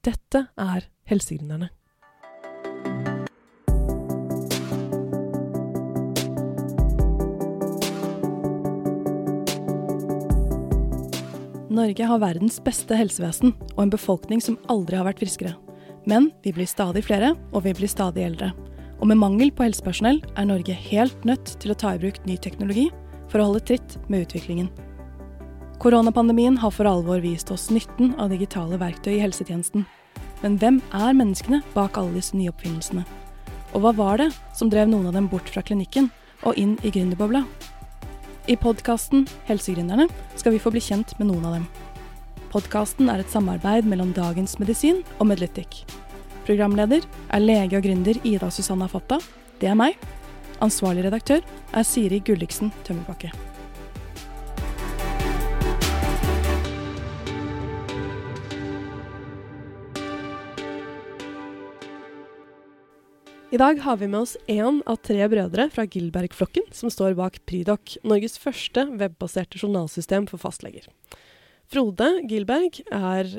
Dette er Helsegründerne. Norge har verdens beste helsevesen og en befolkning som aldri har vært friskere. Men vi blir stadig flere, og vi blir stadig eldre. Og med mangel på helsepersonell er Norge helt nødt til å ta i bruk ny teknologi for å holde tritt med utviklingen. Koronapandemien har for alvor vist oss nytten av digitale verktøy i helsetjenesten. Men hvem er menneskene bak alle disse nye oppfinnelsene? Og hva var det som drev noen av dem bort fra klinikken og inn i gründerbobla? I podkasten Helsegründerne skal vi få bli kjent med noen av dem. Podkasten er et samarbeid mellom Dagens Medisin og Medlytic. Programleder er lege og gründer Ida Susanna Fatta. Det er meg. Ansvarlig redaktør er Siri Gulliksen Tømmerbakke. I dag har vi med oss én av tre brødre fra Gilberg-flokken som står bak Pridoc, Norges første webbaserte journalsystem for fastleger. Frode Gilberg er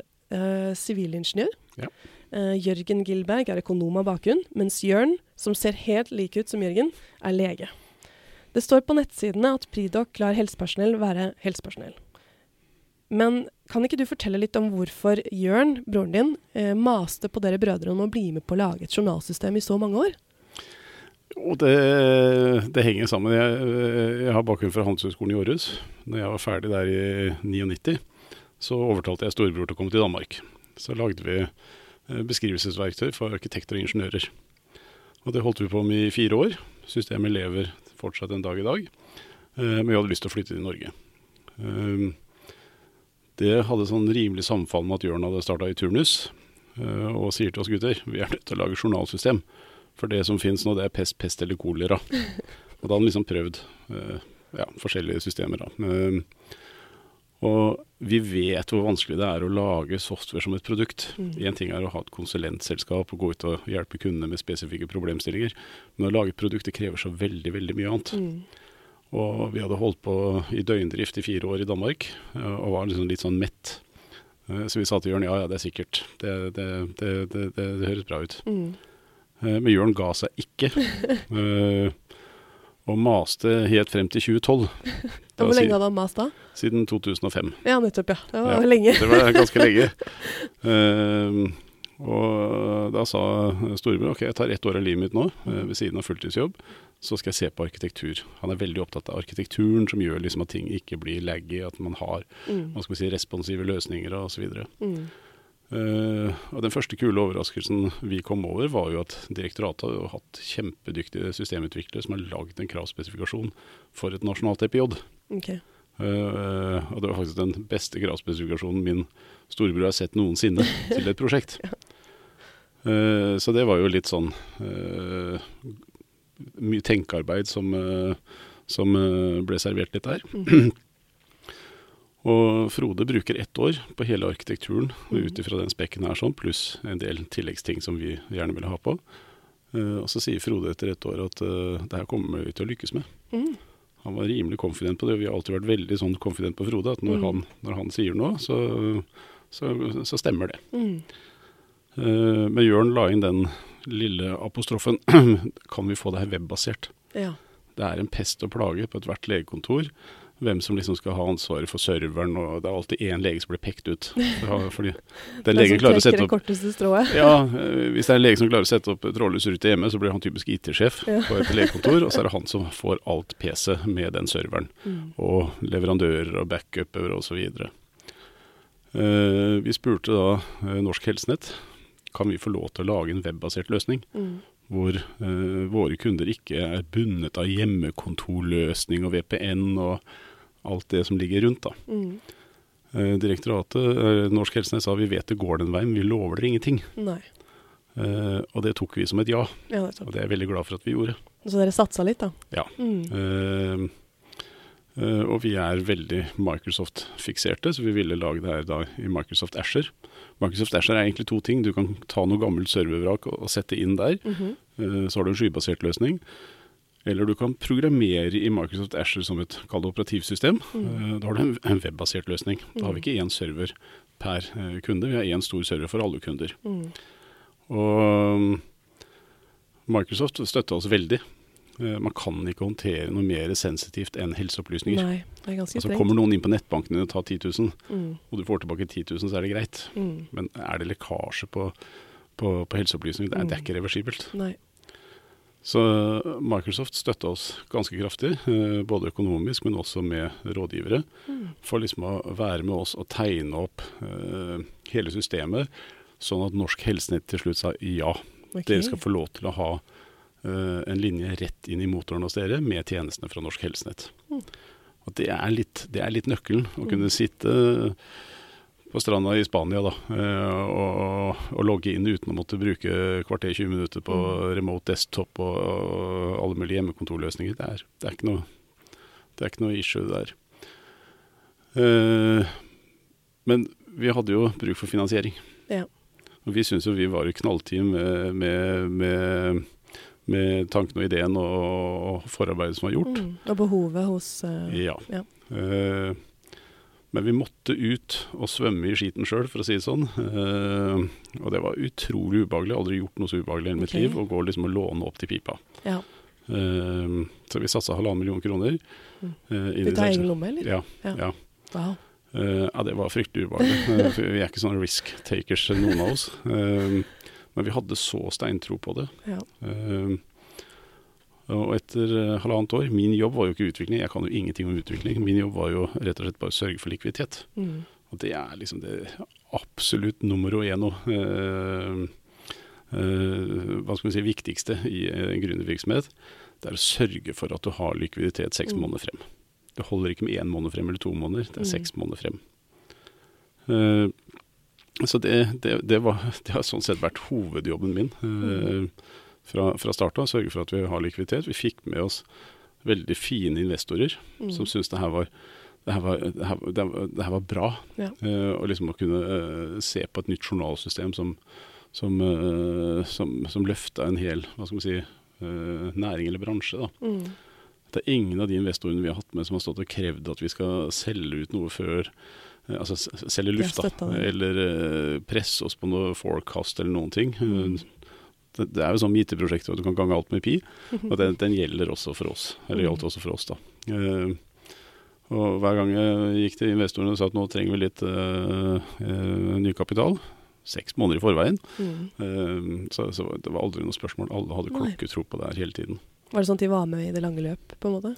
sivilingeniør. Ja. Uh, Jørgen Gilberg er økonom av bakgrunn, mens Jørn, som ser helt lik ut som Jørgen, er lege. Det står på nettsidene at Pridoc lar helsepersonell være helsepersonell. Men kan ikke du fortelle litt om hvorfor Jørn, broren din, eh, maste på dere brødre om å bli med på å lage et journalsystem i så mange år? Og det, det henger sammen. Jeg, jeg har bakgrunn fra Handelshøyskolen i Århus. Når jeg var ferdig der i 99, så overtalte jeg storebror til å komme til Danmark. Så lagde vi eh, beskrivelsesverktøy for arkitekter og ingeniører. Og det holdt vi på med i fire år. Systemet lever fortsatt en dag i dag. Eh, Men vi hadde lyst til å flytte til Norge. Det hadde sånn rimelig samfall med at Jørn hadde starta i turnus, eh, og sier til oss gutter vi er nødt til å lage journalsystem. For det som finnes nå, det er pest, pest eller kolera. Og da hadde han liksom prøvd eh, ja, forskjellige systemer. da. Og vi vet hvor vanskelig det er å lage software som et produkt. Mm. Ting er å ha et konsulentselskap og gå ut og hjelpe kundene med spesifikke problemstillinger. Men å lage et produkt det krever så veldig, veldig mye annet. Mm. Og vi hadde holdt på i døgndrift i fire år i Danmark, eh, og var liksom litt sånn mett. Eh, Så vi sa til Jørn ja, ja, det er sikkert. Det, det, det, det, det, det høres bra ut. Mm. Eh, Men Jørn ga seg ikke. Og maste helt frem til 2012. Det hvor lenge hadde han mast da? Siden 2005. Ja, nettopp, ja. Det var Ja. lenge. Det var ganske lenge. Og da sa storebror ok, jeg tar ett år av livet mitt nå, eh, ved siden av fulltidsjobb, så skal jeg se på arkitektur. Han er veldig opptatt av arkitekturen, som gjør liksom at ting ikke blir laggy, at man har Mm. vi si, responsive løsninger osv. Mm. Uh, og den første kule overraskelsen vi kom over, var jo at direktoratet har hatt kjempedyktige systemutviklere som har lagd en kravspesifikasjon for et nasjonalt EPJ. Ok. Uh, og det var faktisk den beste kravspesifikasjonen min storebror har sett noensinne til et prosjekt. Uh, så det var jo litt sånn uh, mye tenkearbeid som, uh, som ble servert litt der. Mm. Og Frode bruker ett år på hele arkitekturen Mhm. ut ifra den spekken her, sånn, pluss en del tilleggsting som vi gjerne ville ha på. Uh, og så sier Frode etter ett år at uh, det her kommer vi til å lykkes med. Mm. Han var rimelig confident på det, og vi har alltid vært veldig sånn confident på Frode. At når, Mm. han, når han sier noe, så, så, så stemmer det. Mm. Uh, men Jørn la inn den lille apostrofen Kan vi få det her webbasert? Ja. Det er en pest og plage på ethvert legekontor. Hvem som liksom skal ha ansvaret for serveren, og det er alltid én lege som blir pekt ut. Fordi den legen klarer å sette opp ja, eh, Hvis det er en lege som klarer å sette opp trådløs rute hjemme, så blir han typisk IT-sjef Ja. på et legekontor, og så er det han som får alt PC med den serveren. Mm. og leverandører og backuper osv. Uh, vi spurte da eh, Norsk Helsenett kan vi få lov til å lage en webbasert løsning Mm. hvor eh, våre kunder ikke er bundet av hjemmekontorløsning og VPN og alt det som ligger rundt. da. Mm. Eh, direktoratet, eh, Norsk Helsenett sa vi vet det går den veien, vi lover dere ingenting. Eh, og det tok vi som et ja, Ja, det og det er jeg veldig glad for at vi gjorde. Så dere satsa litt, da? Ja. Mm. Eh, og vi er veldig Microsoft-fikserte, så vi ville lage det her da i Microsoft Asher. Microsoft Asher er egentlig to ting. Du kan ta noe gammelt servervrak og, sette inn der. Mm -hmm. så har du en skybasert løsning. Eller du kan programmere i Microsoft Asher som et kall operativsystem. Mm. Eh, da har du en, webbasert løsning. Da har vi ikke én server per kunde. Vi har én stor server for alle kunder. Mm. Og mm, Microsoft støtta oss veldig. Eh, Man kan ikke håndtere noe mer sensitivt enn helseopplysninger. Nei, det er ganske Altså. Kommer noen inn på nettbanken din og tar 10 000, Mm. og du får tilbake 10 000, så er det greit. Mm. Men er det lekkasje på, på, på helseopplysninger, det det er ikke reversibelt. Nei. Så Microsoft støtta oss ganske kraftig, eh, både økonomisk, men også med rådgivere. Mm. For liksom å være med oss og tegne opp eh, hele systemet, sånn at Norsk Helsenett til slutt sa ja. okay. Dere skal få lov til å ha en linje rett inn i motoren hos dere med tjenestene fra Norsk Helsenett. Mm. Og det er, litt, det er litt nøkkelen. Å Mm. kunne sitte på stranda i Spania da, eh, og, og logge inn uten å måtte bruke kvarter 20 minutter på Mm. remote desktop og, og alle mulige hjemmekontorløsninger. Det er, det er, ikke, noe, det er ikke noe issue der. Uh, men vi hadde jo bruk for finansiering. Ja. Og vi syns jo vi var i knallteam med, med, med, med tanken og ideen og, og forarbeidet som var gjort. Mm. Og behovet hos uh, Ja. ja. Uh, men vi måtte ut og svømme i skiten sjøl, for å si det sånn. Uh, og det var utrolig ubehagelig. Aldri gjort noe så ubehagelig i hele mitt liv. Å gå liksom og låne opp til pipa. Ja. Uh, så vi satsa halvannen million kroner. Mm. Ut av egen lomme, eller? Ja. Ja. ja. Wow. Uh, ja, det var fryktelig ubehagelig. Eh, vi er ikke sånne risk takers, noen av oss. Eh, men vi hadde så steintro på det. Ja. Eh, og etter eh, halvannet år Min jobb var jo ikke utvikling, jeg kan jo ingenting om utvikling. Min jobb var jo rett og slett bare å sørge for likviditet. Mm. Og det er liksom det absolutt nummer og Eh, eh, hva skal vi si, viktigste i en gründervirksomhet. Det er å sørge for at du har likviditet seks Mm. måneder frem. Det holder ikke med én måned frem eller to måneder, det er Mm. seks måneder frem. Eh, så det, det, det, var, det har sånn sett vært hovedjobben min eh, fra, fra starten, av. Sørge for at vi har likviditet. Vi fikk med oss veldig fine investorer Mm. som syntes det her var det her var, det her, det her, var bra. Ja. Eh, og liksom å kunne eh, se på et nytt journalsystem som, som, eh, som, som løfta en hel hva skal man si, næring eller bransje. Da. Mm. Det er ingen av de investorene vi har hatt med som har stått og krevd at vi skal selge ut noe før Altså s- selge luft, da. Eller eh, presse oss på noe forecast eller noen ting. Mm. Det, det er jo sånn IT-prosjekt hvor du kan gange alt med pi. Og den, den gjelder også for oss. Eller Mm. gjaldt også for oss, da. Eh, og hver gang jeg gikk til investorene og sa at nå trenger vi litt uh, uh, nykapital, seks måneder i forveien, Mm. uh, så, så det var aldri noe spørsmål. Alle hadde klokketro på det her hele tiden. Var det sånn at de var med i det lange løp, på en måte?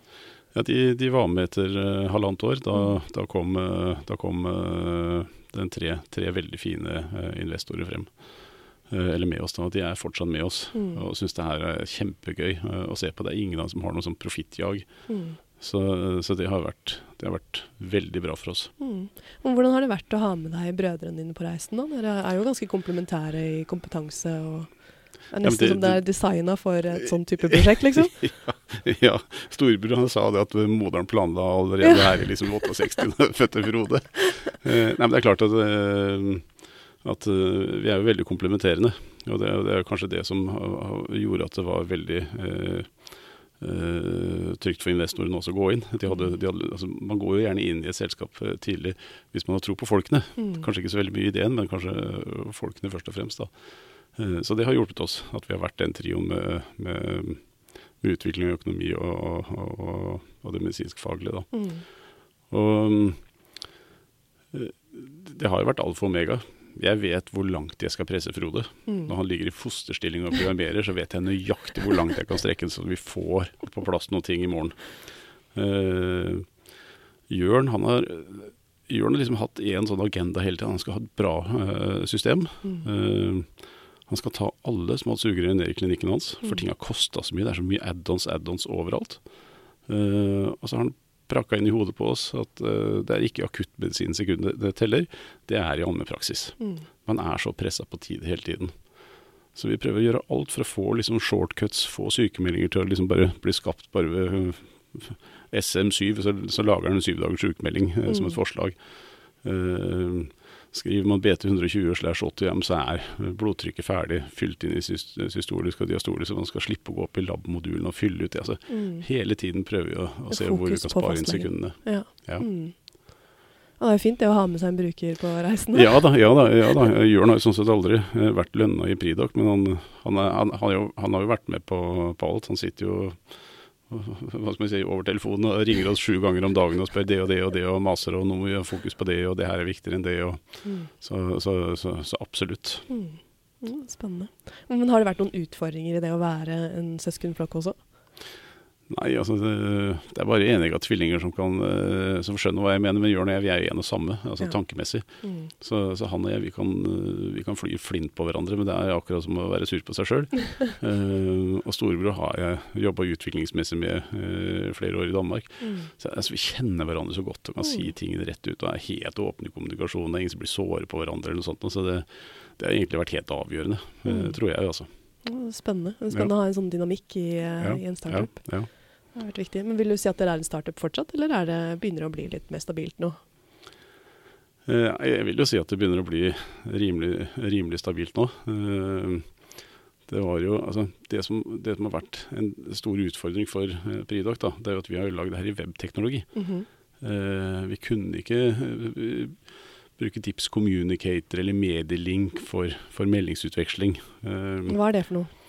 Ja, de, de var med etter uh, halvannet år. Da, Mm. da kom, uh, da kom uh, den tre, tre veldig fine investorer frem. Eller med oss, da. De er fortsatt med oss Mm. og syns det her er kjempegøy å se på. Det er ingen av dem som har noe sånn profittjag. Mm. Så, så det, har vært, det har vært veldig bra for oss. Mm. Hvordan har det vært å ha med deg brødrene dine på reisen? da? Dere er jo ganske komplementære i kompetanse. og det er nesten nesten det- som det er designa for et sånn type prosjekt, liksom. ja, storebror han sa det at moderen planla allerede her i liksom 68, da fødte Frode. Uh, nei, men det er klart at, uh, at uh, vi er jo veldig komplementerende. Og det, det er kanskje det som gjorde at det var veldig trygt for investorene også å gå inn. De hadde, de hadde, altså, man går jo gjerne inn i et selskap tidlig hvis man har tro på folkene. Mm. Kanskje ikke så veldig mye ideen, men kanskje folkene først og fremst. da. Eh, Så det har hjulpet oss, at vi har vært den trioen med, med, med utvikling av økonomi og, og, og, og det medisinskfaglige. Mm. Og øh, det har jo vært alfa og omega. Jeg vet hvor langt jeg skal presse Frode. Mm. Når han ligger i fosterstilling og programmerer, så vet jeg nøyaktig hvor langt jeg kan strekke så vi får på plass noen ting i morgen. Uh, Jørn han har Jørn har liksom hatt én sånn agenda hele tiden. Han skal ha et bra uh, system. Mm. Eh, han skal ta alle hatt sugerør ned i klinikken hans, for Mm. ting har kosta så mye. Det er så mye add-ons, add-ons overalt. Uh, og så har han prakka inn i hodet på oss at uh, det er ikke akuttmedisin sekundet det teller, det er i allmennpraksis. Mm. Man er så pressa på tid hele tiden. Så vi prøver å gjøre alt for å få liksom shortcuts, få sykemeldinger til å liksom bare bli skapt bare ved øh, SM7, så, så lager han en syv dagers sykemelding mm. som et forslag. Eh, skriver man BT 120 slash 80M, så er blodtrykket ferdig, fylt inn i systolisk og diastolisk, så man skal slippe å gå opp i lab-modulen og fylle ut det. Altså, Mm. hele tiden prøver vi å, å se hvor vi kan spare inn sekundene. Ja. Ja. Mm. Og det er jo fint det å ha med seg en bruker på reisen. Ja da, ja da. ja da. Jørn har jo sånn sett aldri eh, vært lønna i Pridoc, men han, han, er, han, han, jo, han, har jo vært med på, på, alt. Han sitter jo hva skal man si, over telefonen og ringer oss sju ganger om dagen og spør det og det og det og maser og nå må vi ha fokus på det og det her er viktigere enn det. Og, mm. så, så, så, så, absolutt. Mm. Spennende. Men har det vært noen utfordringer i det å være en søskenflokk også? Nei, altså det, er bare enige tvillinger som, kan, uh, som skjønner hva jeg mener. Men Jørn og jeg vi er jo en og samme, altså ja. tankemessig. Mm. Så, så, han og jeg vi kan, uh, vi kan, fly flint på hverandre, men det er akkurat som å være sur på seg sjøl. uh, eh, og storebror har jeg jobba utviklingsmessig med flere år i Danmark. Mm. Så altså, Vi kjenner hverandre så godt og kan mm. si tingene rett ut og er helt åpne i kommunikasjonen. Det er ingen som blir såret på hverandre eller noe sånt. Så det, det har egentlig vært helt avgjørende, mm. tror jeg. altså. Spennende. Spennende å ha en sånn dynamikk i, i en startup. Ja, ja. Det har vært viktig. Men Vil du si at dere er en startup fortsatt, eller er det, begynner det å bli litt mer stabilt nå? Eh, jeg vil jo si at det begynner å bli rimelig, rimelig stabilt nå. Eh, det var jo, altså, det som, det som, har vært en stor utfordring for eh, Pridoc, da, det er jo at vi har lagd det her i webteknologi. Mm -hmm. Vi kunne ikke bruke Tips Communicator eller Medielink for, for meldingsutveksling. Hva er det for noe?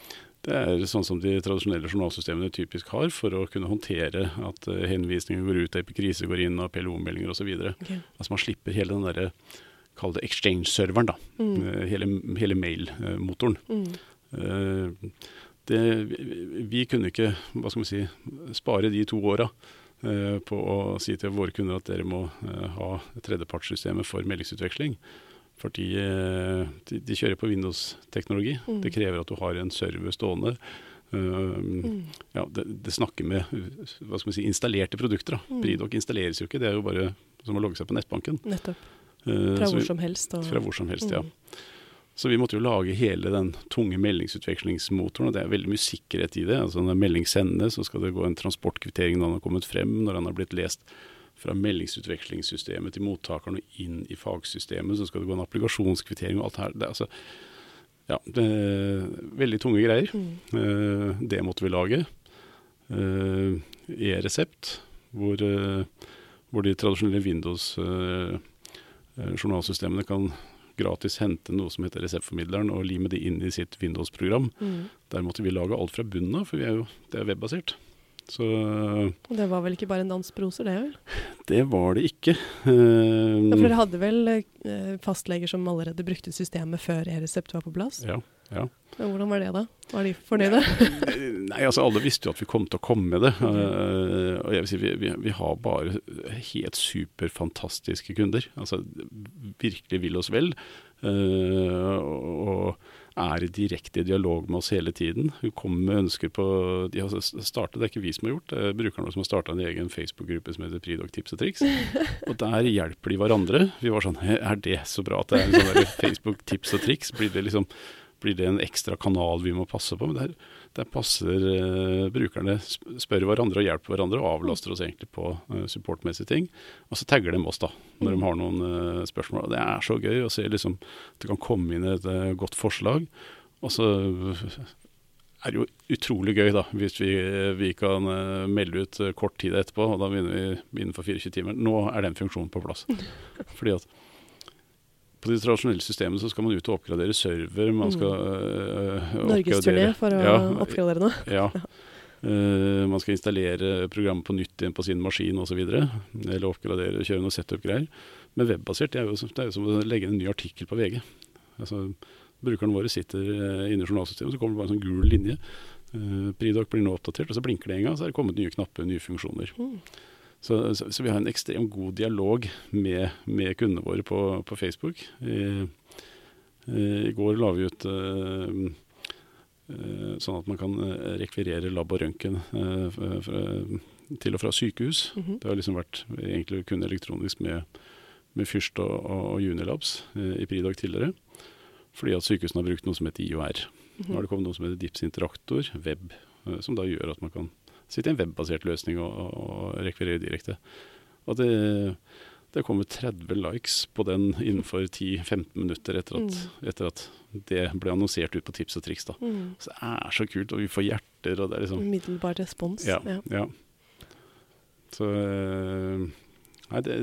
Det er sånn som de tradisjonelle journalsystemene typisk har for å kunne håndtere at uh, henvisninger går ut, epikrise går inn, og PLO-meldinger osv. Okay. Altså man slipper hele den derre Kall det exchange-serveren, da. Mm. Uh, hele, hele mail-motoren. Mm. Uh, det, vi, vi, kunne ikke hva skal man si, spare de to åra på å si til våre kunder at dere må ha tredjepartssystemet for meldingsutveksling. Fordi eh, de, de kjører på Windows-teknologi. Mm. Det krever at du har en server stående. Uh, mm. ja, det, det, snakker med hva skal man si, installerte produkter. Da. Mm. Pridoc installeres jo ikke, det er jo bare som å logge seg på nettbanken. Nettopp. Fra hvor som helst. Og... Fra hvor som helst, mm. Så vi måtte jo lage hele den tunge meldingsutvekslingsmotoren, og det er veldig mye sikkerhet i det. Altså Når melding sendes, så skal det gå en transportkvittering når den har kommet frem, når den har blitt lest fra meldingsutvekslingssystemet til mottakeren og inn i fagsystemet. Så skal det gå en applikasjonskvittering og alt her. Det er altså ja, det er veldig tunge greier. Mm. Uh, det måtte vi lage. Uh, E-resept, hvor, uh, hvor, de tradisjonelle Windows journalsystemene kan gratis hente noe som heter reseptformidleren og lime det inn i sitt Windows-program. Mm. Der måtte vi lage alt fra bunnen av, for er jo, det er webbasert. Så, det var vel ikke bare en dans på roser, det? vel? Det var det ikke. Uh, ja, for dere hadde vel uh, fastleger som allerede brukte systemet før e-resept var på plass? Ja. ja. Hvordan var det, da? Var de fornøyde? Nei, altså Alle visste jo at vi kom til å komme med det. Uh, og jeg vil si vi, vi, vi har bare helt superfantastiske kunder. Altså virkelig vil oss vel. og er i direkte dialog med oss hele tiden. Hun kommer med ønsker på de har startet, Det er ikke vi som har gjort det, er brukerne som har starta en egen Facebook-gruppe som heter Pridog tips og triks. Og der hjelper de hverandre. Vi var sånn Er det så bra at det er en sånn Facebook tips og triks? Blir det, liksom, blir det en ekstra kanal vi må passe på? Men det er der passer uh, brukerne, spør hverandre og hjelper hverandre og avlaster oss egentlig på uh, supportmessige ting. Og så tagger de oss da, når de har noen uh, spørsmål. Og det er så gøy å se liksom, at det kan komme inn et godt forslag. Og så er det jo utrolig gøy da, hvis vi, vi kan melde ut kort tid etterpå, og da begynner vi innenfor 24 timer. Nå er den funksjonen på plass. Fordi at på de tradisjonelle systemene så skal man ut og oppgradere server. Man skal øh, Norgesturné for å ja, oppgradere noe. Ja. Uh, man skal installere programmet på nytt igjen på sin maskin osv. Eller oppgradere, kjøre noe setup-greier. Men webbasert det er, jo, det er jo som å legge en ny artikkel på VG. Altså, Brukerne våre sitter inne i journalsystemet, så kommer det bare en sånn gul linje. Uh, Pridoc blir nå oppdatert, og så blinker det en gang, så er det kommet nye knapper, nye funksjoner. Mm. Så, så, så, vi har en ekstremt god dialog med, med kundene våre på, på Facebook. I, I, går la vi ut uh, uh, sånn at man kan eh, rekvirere lab og røntgen uh, til og fra sykehus. Mm -hmm. Det har liksom vært egentlig kun elektronisk med, med Fyrst og, og, og Unilabs i Pridag tidligere. Fordi at sykehusene har brukt noe som heter IOR. Mm -hmm. Nå har det kommet noe som heter Dips Interaktor, web, som da gjør at man kan sitte i en webbasert løsning og, og rekvirere direkte. Og det, det kommer 30 likes på den innenfor 10-15 minutter etter at, mm. etter at, det ble annonsert ut på Tips og triks. Da. Mm. Så det er så kult, og vi får hjerter. og det er liksom... Umiddelbar respons. Ja. ja. ja. Så eh, Nei, det,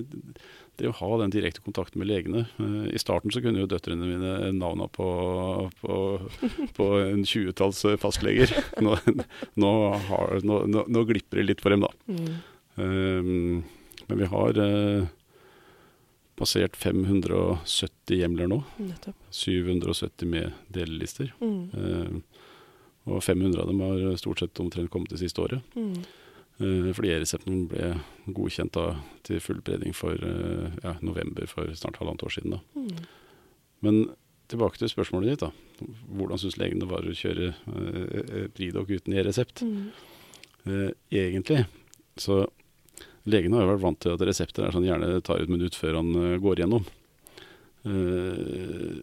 det å ha den direkte kontakten med legene. Eh, I starten så kunne jo døtrene mine navna på, på, på en tjuetalls fastleger. Nå, nå, har, nå, nå, glipper det litt for dem, da. Mm. Um, men vi har uh, passert 570 hjemler nå. Nettopp. 770 med delelister. Mm. Um, og 500 av dem har stort sett omtrent kommet det siste året. Mm. Uh, fordi E-resepten ble godkjent da, til full predning for uh, ja, november for snart halvannet år siden. Mm. Men tilbake til spørsmålet ditt. da. Hvordan syns legen det var å kjøre eh, Pridoc uten E-resept? Mm. egentlig så Legen har jo vært vant til at resepter er sånn gjerne tar et minutt før han går igjennom. Uh,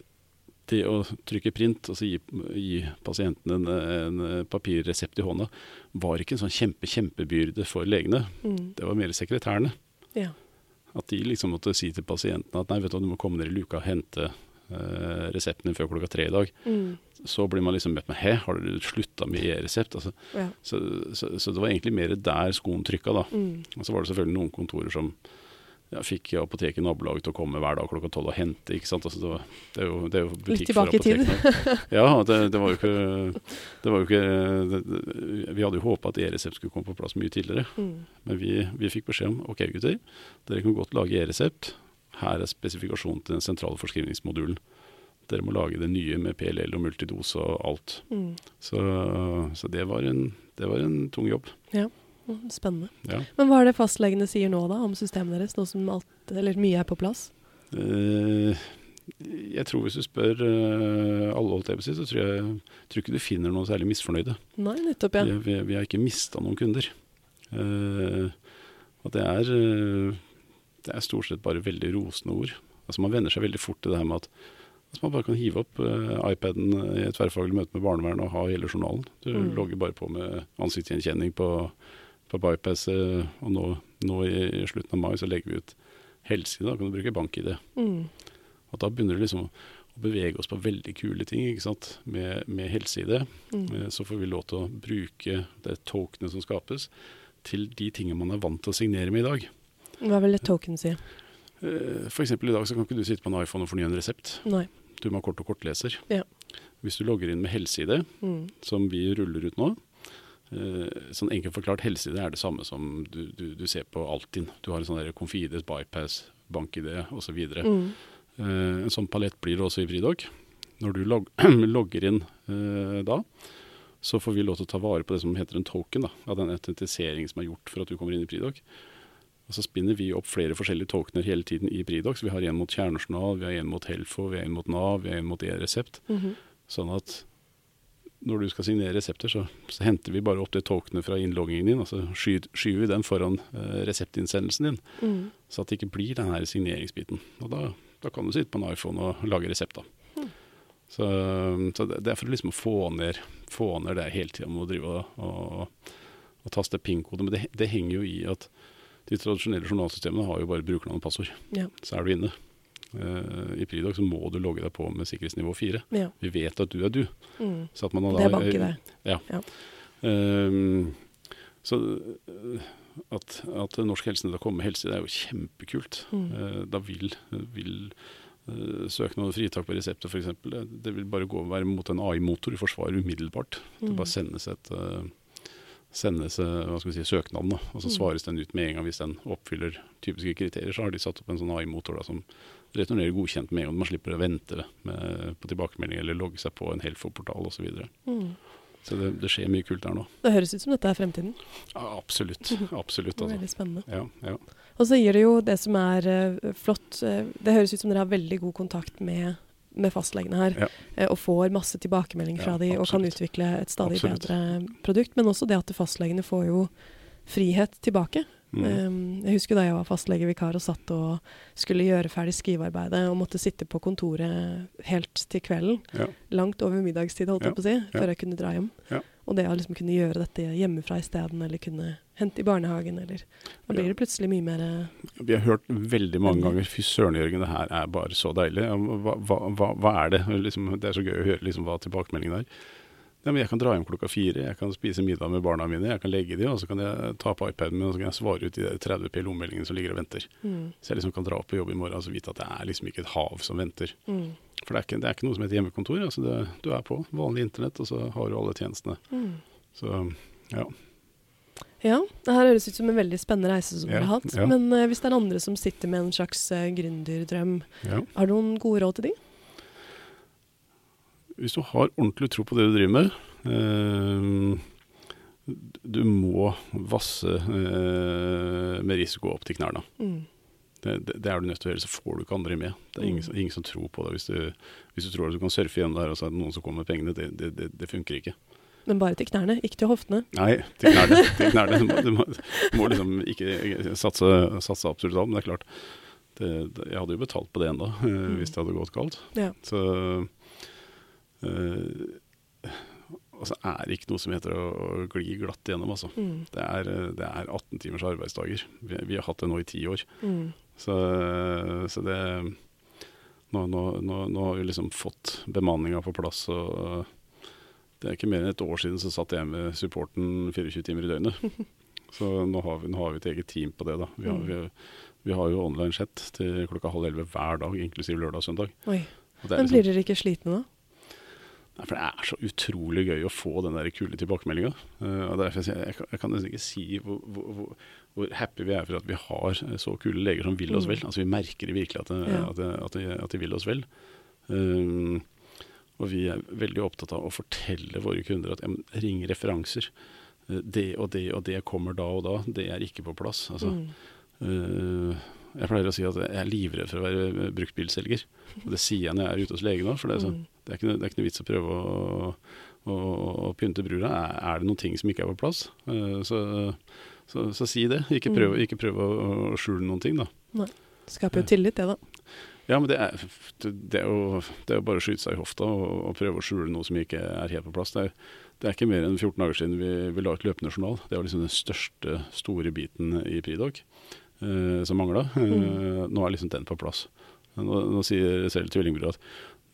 det å trykke print, altså gi, gi pasienten en, en, papirresept i hånda, var ikke en sånn kjempe, kjempebyrde for legene. Mm. Det var mer sekretærene. Ja. At de liksom måtte si til pasienten at nei, vet du, du må komme ned i luka og hente uh, resepten din før klokka tre i dag. Mm. Så blir man liksom møtt med 'hæ, har du slutta med e-resept?' Altså, ja. så, så, så, det var egentlig mer der skoen trykka, da. Mm. Og så var det selvfølgelig noen kontorer som ja, fikk apoteket i nabolaget til å komme hver dag klokka tolv og hente. ikke sant? Altså, det, var, det, er jo, det, er jo, butikk i tid. ja, det, det, var jo ikke, det var jo ikke Vi hadde jo håpa at e-resept skulle komme på plass mye tidligere. Mm. Men vi, vi, fikk beskjed om ok gutter, dere kan godt lage e-resept. Her er spesifikasjonen til den sentrale forskrivningsmodulen. Dere må lage det nye med PLL og multidose og alt. Mm. Så, så det, var en, det var en tung jobb. Ja. Spennende. Ja. Men hva er det fastlegene sier nå da om systemet deres, nå som alt, eller mye er på plass? Uh, jeg tror hvis du spør uh, alle, holdt jeg på å så tror jeg tror ikke du finner noen særlig misfornøyde. Nei, nettopp, ja. Vi, vi, vi har ikke mista noen kunder. Uh, at det er, det er stort sett bare veldig rosende ord. Altså Man venner seg veldig fort til det her med at altså man bare kan hive opp iPaden i et tverrfaglig møte med barnevernet og ha hele journalen. Du mm. logger bare på med ansiktsgjenkjenning på på bypass. Og nå, nå, i slutten av mai så legger vi ut helse. Da kan du bruke bank-ID. Mm. Og da begynner det liksom å bevege oss på veldig kule ting ikke sant? med, med helse-ID. Mm. Eh, så får vi lov til å bruke det tokenet som skapes, til de tingene man er vant til å signere med i dag. Hva vil et token si? Eh, F.eks. i dag så kan ikke du sitte på en iPhone og fornye en resept. Nei. Du må ha kort og kortleser. Ja. Hvis du logger inn med helse-ID, mm. som vi ruller ut nå, sånn enkelt forklart, helseidé er det samme som du, du, du ser på Altinn. Du har en sånn Confides, Bypass, BankID osv. Mm. Uh, en sånn palett blir det også i Fridog. Når du log logger inn uh, da, så får vi lov til å ta vare på det som heter en token, da, av den autentiseringen som er gjort for at du kommer inn i Fridog. Og Så spinner vi opp flere forskjellige tokener hele tiden i Bridox Vi har en mot kjernejournal, vi har en mot Helfo, vi har en mot Nav, vi har en mot e-resept. Mm -hmm. Sånn at når du skal signere resepter, så, så, henter vi bare opp det tokenet fra innloggingen din, og så skyver, vi den foran eh, reseptinnsendelsen din. Mm. Så at det ikke blir den her signeringsbiten. Og da, da, kan du sitte på en iPhone og lage resept, da. Mm. Så, så, det er for liksom å få ned, få ned det hele tida med å drive og, og, og taste PIN-kode. Men det, det, henger jo i at de tradisjonelle journalsystemene har jo bare brukernavn og passord. Ja. Så er du inne. Uh, I Pridoc så må du logge deg på med sikkerhetsnivå 4. Ja. Vi vet at du er du. Mm. Så man, det er banke der. Ja. ja. Um, så at, at Norsk Helsenett har kommet med helse, det er jo kjempekult. Mm. Uh, da vil, vil uh, søknad om fritak på resepter f.eks. Det, det vil bare gå være mot en AI-motor i Forsvaret umiddelbart. Mm. Det bare sendes et sendes vi si, søknaden, da, og så mm. svares den ut med en gang hvis den oppfyller typiske kriterier. Så har de satt opp en sånn AI-motor som returnerer godkjent med en gang. Man slipper å vente med, på tilbakemelding eller logge seg på en Helfo-portal osv. Mm. så det, det, skjer mye kult der nå. Det høres ut som dette er fremtiden? Ja, absolutt. absolutt altså. Veldig spennende. Ja, ja. Og så gir det jo det som er uh, flott uh, Det høres ut som dere har veldig god kontakt med med fastlegene her, ja. Eh, og får masse tilbakemelding fra ja, de og kan utvikle et stadig absolutt. bedre produkt. Men også det at fastlegene får jo frihet tilbake. Mm. Um, jeg husker da jeg var fastlegevikar og satt og skulle gjøre ferdig skrivearbeidet og måtte sitte på kontoret helt til kvelden. Ja. Langt over middagstid, holdt jeg på å si, før jeg kunne dra hjem. Og det å liksom kunne gjøre dette hjemmefra isteden, eller kunne hente i barnehagen, eller Da blir det plutselig mye mer eh, Vi har hørt veldig mange ganger Fy søren, Jørgen, det her er bare så deilig. Hva, hva, hva, hva er det? Liksom, det er så gøy å høre liksom, hva tilbakemeldingen er. Ja, men jeg kan dra hjem klokka fire, jeg kan spise middag med barna mine, jeg kan legge de, og så kan jeg ta på iPaden min og så kan jeg svare ut de der 30 PLO-meldingene som ligger og venter. Mm. Så jeg liksom kan dra opp på jobb i morgen og så vite at det er liksom ikke et hav som venter. Mm. For det er ikke, det er ikke noe som heter hjemmekontor. Altså det, du er på vanlig internett, og så har du alle tjenestene. Mm. Så ja. Ja, det her høres ut som en veldig spennende reise som Ja, dere har hatt. ja. Men uh, hvis det er andre som sitter med en slags uh, gründerdrøm, ja. har du noen gode råd til de? Hvis du har ordentlig tro på det du driver med eh, Du må vasse eh, med risiko opp til knærne. Mm. Det, det, det er du nødt til å gjøre, så får du ikke andre med. Det er ingen, som- ingen som tror på det. Hvis du, hvis du tror at du kan surfe gjennom det her, og så er det noen som kommer med pengene, det, det, det, funker ikke. Men bare til knærne, ikke til hoftene. Nei, til knærne. til knærne. Du, må, du, må, du må liksom ikke satse, satse absolutt alt, men det er klart. Jeg hadde jo betalt på det ennå, mm. hvis det hadde gått galt. Ja. Så eh, Altså er det ikke noe som heter å, å gli glatt igjennom, altså. Mm. Det er, eh, det er 18 timers arbeidsdager. Vi, vi har hatt det nå i ti år. Mm. Så, så det nå, nå, nå, nå har vi liksom fått bemanninga på plass. og Det er ikke mer enn et år siden så satt jeg med supporten 24 timer i døgnet. Så nå har vi, har vi et eget team på det. da. Vi har, vi, vi har jo online chat til klokka halv elleve hver dag, inklusiv lørdag og søndag. Og Men liksom- blir dere ikke slitne da? For det er så utrolig gøy å få den der kule tilbakemeldinga. Uh, jeg, jeg, kan- jeg kan nesten ikke si hvor, hvor, hvor, happy vi er for at vi har eh, så kule leger som vil oss Mm. vel. Altså Vi merker virkelig at, det, Ja. at, det, at, de, at de vil oss vel. Um, og vi er veldig opptatt av å fortelle våre kunder at ja, men ring referanser. Eh, Det og det og det kommer da og da. Det er ikke på plass. Altså, Mm. uh, jeg pleier å si at jeg er livredd for å være bruktbilselger. Og det sier jeg når jeg er ute hos legen òg, for det er, sånn, Mm. Det, er ikke, det er ikke noe vits å prøve å, å, å pynte brura. Er, er det noen ting som ikke er på plass, eh, så, så, så si det. Ikke prøv, Mm. ikke prøv å, å skjule noen ting, da. Skaper jo tillit, det da. Ja, men det er, det er, jo, det er jo bare å skyte seg i hofta og, og prøve å skjule noe som ikke er helt på plass. Det er, det er ikke mer enn 14 dager siden vi, vi la ut løpende journal. Det var liksom den største store biten i Pridoc eh, som mangla. Eh, nå er liksom den på plass. Nå, nå sier selv tvillingbror at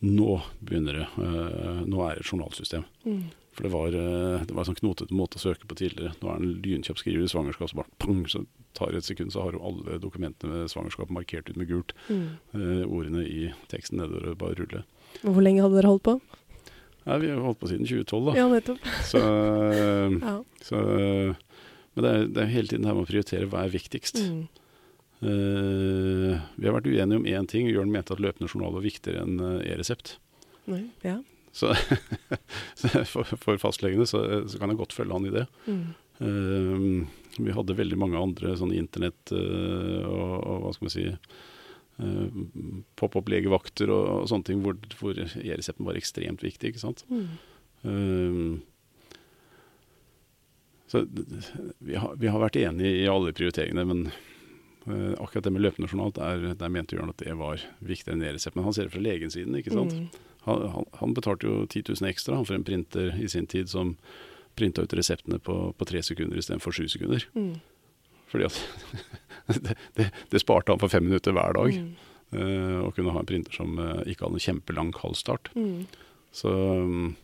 nå begynner det. Eh, nå er det et journalsystem. Mm. For det var, eh, det var en sånn knotete måte å søke på tidligere. Nå er det en lynkjapp skriver i svangerskap, så bare pang, så tar det et sekund, så har jo alle dokumentene med svangerskap markert ut med gult. Mm. Eh, ordene i teksten nedover og bare rulle. Hvor lenge hadde dere holdt på? Nei, vi har holdt på siden 2012, da. Ja, nettopp. Så, eh, Ja. så, men det er, det er hele tiden det her med å prioritere hva er viktigst. Mm. Eh, vi har vært uenige om én ting. Jørn mente at løpende journal var viktigere enn eh, e-resept. Nei. Ja. Så, for, for fastlegene så, så kan jeg godt følge han i det. Mm. Uh, vi hadde veldig mange andre sånne internett uh, og, og hva skal man si uh, Pop-opp-legevakter og, og sånne ting hvor, hvor e-resepten var ekstremt viktig. ikke sant? Mm. Så vi har, vi har vært enige i alle prioriteringene, men uh, akkurat det med løpende journal, der, der mente Jørn at det var viktigere enn e-resept. Men han ser det fra legensiden, ikke sant. Mm. Han, han, han betalte jo 10 000 ekstra han for en printer i sin tid som printa ut reseptene på, på tre sekunder istedenfor sju sekunder. Mm. Fordi at det, det, det sparte han for fem minutter hver dag. Mm. uh, å kunne ha en printer som uh, ikke hadde en kjempelang kaldstart. Mm. Så, um,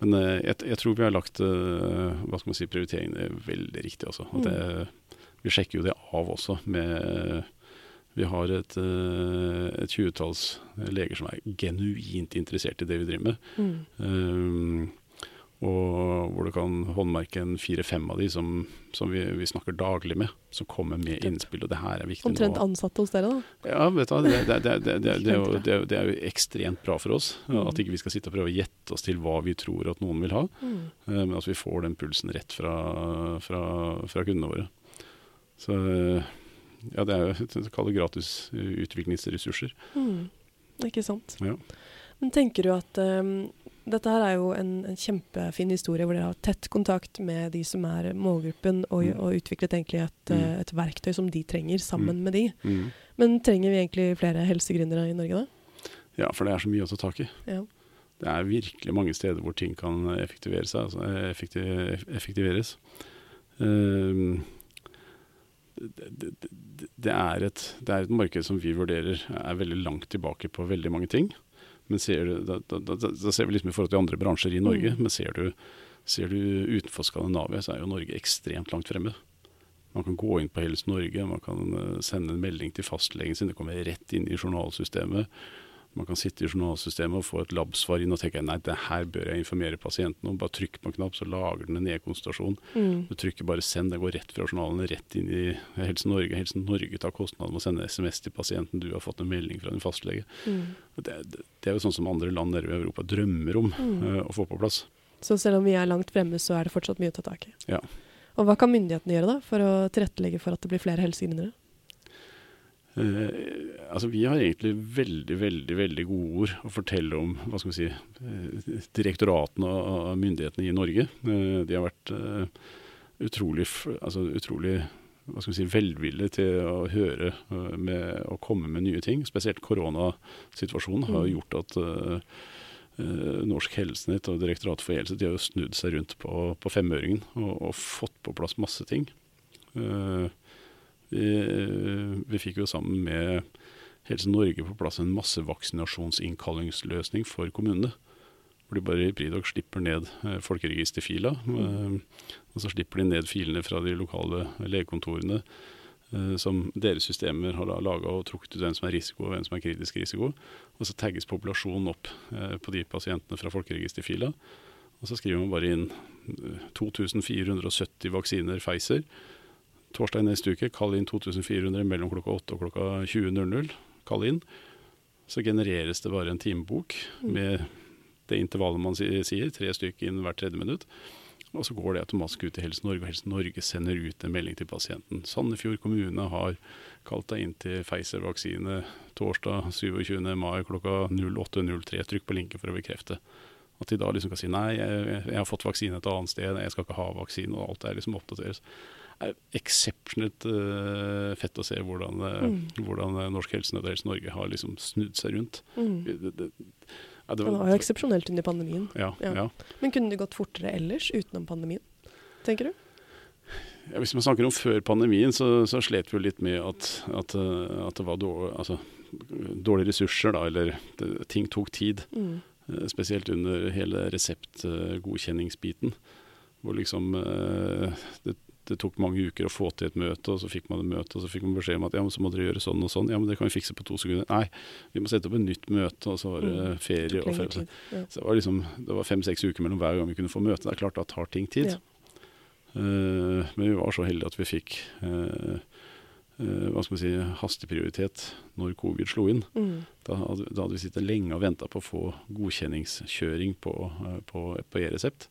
men eh, jeg, jeg tror vi har lagt eh, hva skal man si, prioriteringene veldig riktig også. At det, vi sjekker jo det av også. Med, vi har et, eh, et tjuetalls leger som er genuint interessert i det vi driver med. Mm. Um, og hvor du kan håndmerke en fire-fem av de som, som vi, vi snakker daglig med, som kommer med innspill. Og det her er viktig Omtrent nå. ansatte hos dere, da. Ja, vet du det, det, det, det, det, det, er jo, det, det er jo ekstremt bra for oss. Mm. At ikke vi skal sitte og prøve å gjette oss til hva vi tror at noen vil ha. Mm. eh, Men at vi får den pulsen rett fra, fra, fra kundene våre. Så eh, ja, det er jo et- kall gratis eh, utviklingsressurser. Mm. Ikke sant. Ja. Men tenker du at um, dette her er jo en, en kjempefin historie hvor dere har tett kontakt med de som er målgruppen, og, Mm. og utviklet egentlig et, Mm. et verktøy som de trenger, sammen Mm. med de. Mm. Men trenger vi egentlig flere helsegründere i Norge da? ja, for det er så mye å ta tak i. Ja. Det er virkelig mange steder hvor ting kan effektivere seg, altså effekti effektiveres. Ehm, det, det, er et, det er et marked som vi vurderer er veldig langt tilbake på veldig mange ting. Men ser du, da, da, da, da, ser vi liksom i forhold til andre bransjer i Norge, Mm. men ser du, ser du utenfor Skandinavia, så er jo Norge ekstremt langt fremme. Man kan gå inn på Helse Norge, man kan eh, sende en melding til fastlegen sin, det kommer rett inn i journalsystemet. Man kan sitte i journalsystemet og få et labsvar inn og tenke nei, det her bør jeg informere pasienten om. Bare trykk på en knapp, så lager den en e-konsultasjon. Mm. Du trykker bare 'send', det går rett fra journalene rett inn i Helse Norge. Helse Norge tar kostnaden med å sende SMS til pasienten. Du har fått en melding fra din fastlege. Mm. Det, det, det er jo sånn som andre land nede i Europa drømmer om Mm. uh, å få på plass. Så selv om vi er langt fremme, så er det fortsatt mye å ta tak i. Ja. Og hva kan myndighetene gjøre da, for å tilrettelegge for at det blir flere helsegründere? Eh, altså Vi har egentlig veldig veldig, veldig gode ord å fortelle om hva skal vi si, eh, direktoratene og myndighetene i Norge. Eh, de har vært utrolig, altså, utrolig hva skal vi si, velvillige til å høre med, og komme med nye ting. Spesielt koronasituasjonen har Mm. gjort at eh, Norsk Helsenett og Direktoratet for e-helse de har jo snudd seg rundt på, på femøringen og, og fått på plass masse ting. Eh, vi, vi fikk jo sammen med Helse Norge på plass en massevaksinasjonsinnkallingsløsning for kommunene. Hvor de bare i Pridok slipper ned eh, folkeregisterfila. Mm. og så slipper de ned filene fra de lokale legekontorene eh, som deres systemer har laga og trukket ut hvem som er risiko og hvem som er kritisk risiko. Og så tagges populasjonen opp på de pasientene fra folkeregisterfila. Og så skriver man bare inn eh, 2470 vaksiner Pfizer. Torsdag neste uke, kall inn 2400 mellom klokka 8 og klokka 20.00. Kall inn. Så genereres det bare en timebok Mm. med det intervallet man sier, tre stykker inn hvert tredje minutt. Og så går det automatisk ut til Helse Norge, og Helse Norge sender ut en melding til pasienten. Sandefjord kommune har kalt deg inn til Pfizer-vaksine torsdag 27. mai klokka 08.03. Trykk på linken for å bekrefte. At de da liksom kan si nei, jeg, jeg har fått vaksine et annet sted, jeg skal ikke ha vaksine, og alt det er liksom oppdateres. Er eksepsjonelt uh, fett å se hvordan, eh, Mm. hvordan eh, Norsk Helsenett og Helse Norge har liksom snudd seg rundt. Mm. Det, det, ja, det Det var jo eksepsjonelt under pandemien. ja, Ja. Men kunne det gått fortere ellers utenom pandemien, tenker du? Hvis man snakker om før pandemien, så, så slet vi jo litt med at, at, eh, at det var dårlig, altså, dårlige ressurser, da, eller det, ting tok tid. Mm. Eh, Spesielt under hele reseptgodkjenningsbiten. Hvor liksom eh, det, det tok mange uker å få til et møte, og så fikk man et møte, og så fikk man beskjed om at ja, men så må dere gjøre sånn og sånn. Ja, men det kan vi fikse på to sekunder. Nei, vi må sette opp et nytt møte, og så var det Mm. ferie. Og ferie. Så det var liksom, var fem-seks uker mellom hver gang vi kunne få møte. Det er klart da tar ting tid. Ja. Eh, men vi var så heldige at vi fikk eh, eh, hva skal man si, hasteprioritet når covid slo inn. Mm. Da hadde, da hadde vi sittet lenge og venta på å få godkjenningskjøring på, på, på e-resept.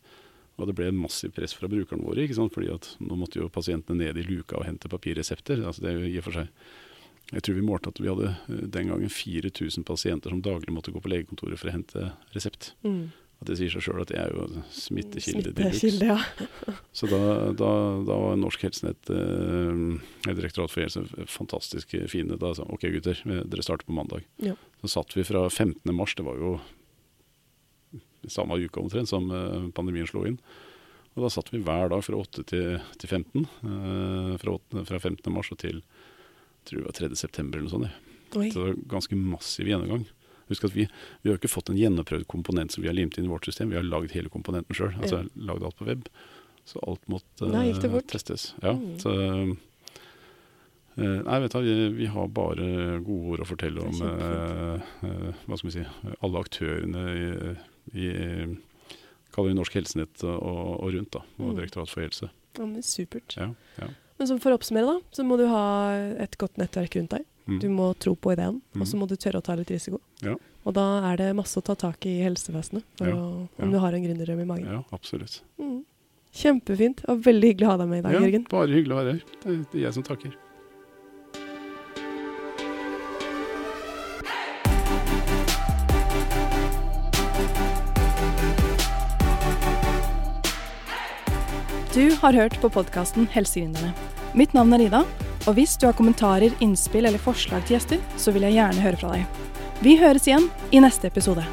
Og det ble massivt press fra brukerne våre, ikke sant? fordi at nå måtte jo pasientene ned i luka og hente papirresepter. Altså det er jo i og for seg Jeg tror vi målte at vi hadde eh, den gangen 4000 pasienter som daglig måtte gå på legekontoret for å hente resept. Mm. At det sier seg sjøl at det er jo smittekilde. Smittekilde, ja. Så da, da, da var Norsk Helsenett, eh, Direktorat for helse, fantastisk fine. Da sa OK gutter, eh, dere starter på mandag. Ja. Så satt vi fra 15. mars, det var jo samme uke omtrent som eh, pandemien slo inn. Og da satt vi hver dag fra 8 til, til 15. eh, fra, 8, fra 15. mars og til jeg tror var 3. september eller noe sånt. Oi. Så det var ganske massiv gjennomgang. Husk at vi, vi har ikke fått en gjennomprøvd komponent som vi har limt inn i vårt system. Vi har lagd hele komponenten sjøl. Altså lagd alt på web. Så alt måtte Da gikk det eh, testes. Ja, Mm. så, nei, vet du, vi, vi har bare gode ord å fortelle om eh, eh, hva skal vi si, alle aktørene i, i kaller vi Norsk Helsenett og, og rundt, da, og Direktoratet Direktorat for helse. Ja, men supert. Ja, ja. Men for å oppsummere, da, så må du ha et godt nettverk rundt deg. Mm. Du må tro på ideen, og så Mm. må du tørre å ta litt risiko. Ja. Og da er det masse å ta tak i i helsevesenet, å, om du har en gründerdrøm i magen. ja, absolutt. Mm. Kjempefint, og veldig hyggelig å ha deg med i dag, Ja, Jørgen. bare hyggelig å være her. Er- det er jeg som takker. Du har hørt på podkasten Helsegründerne. Mitt navn er Ida, og hvis du har kommentarer, innspill eller forslag til gjester, så vil jeg gjerne høre fra deg. Vi høres igjen i neste episode.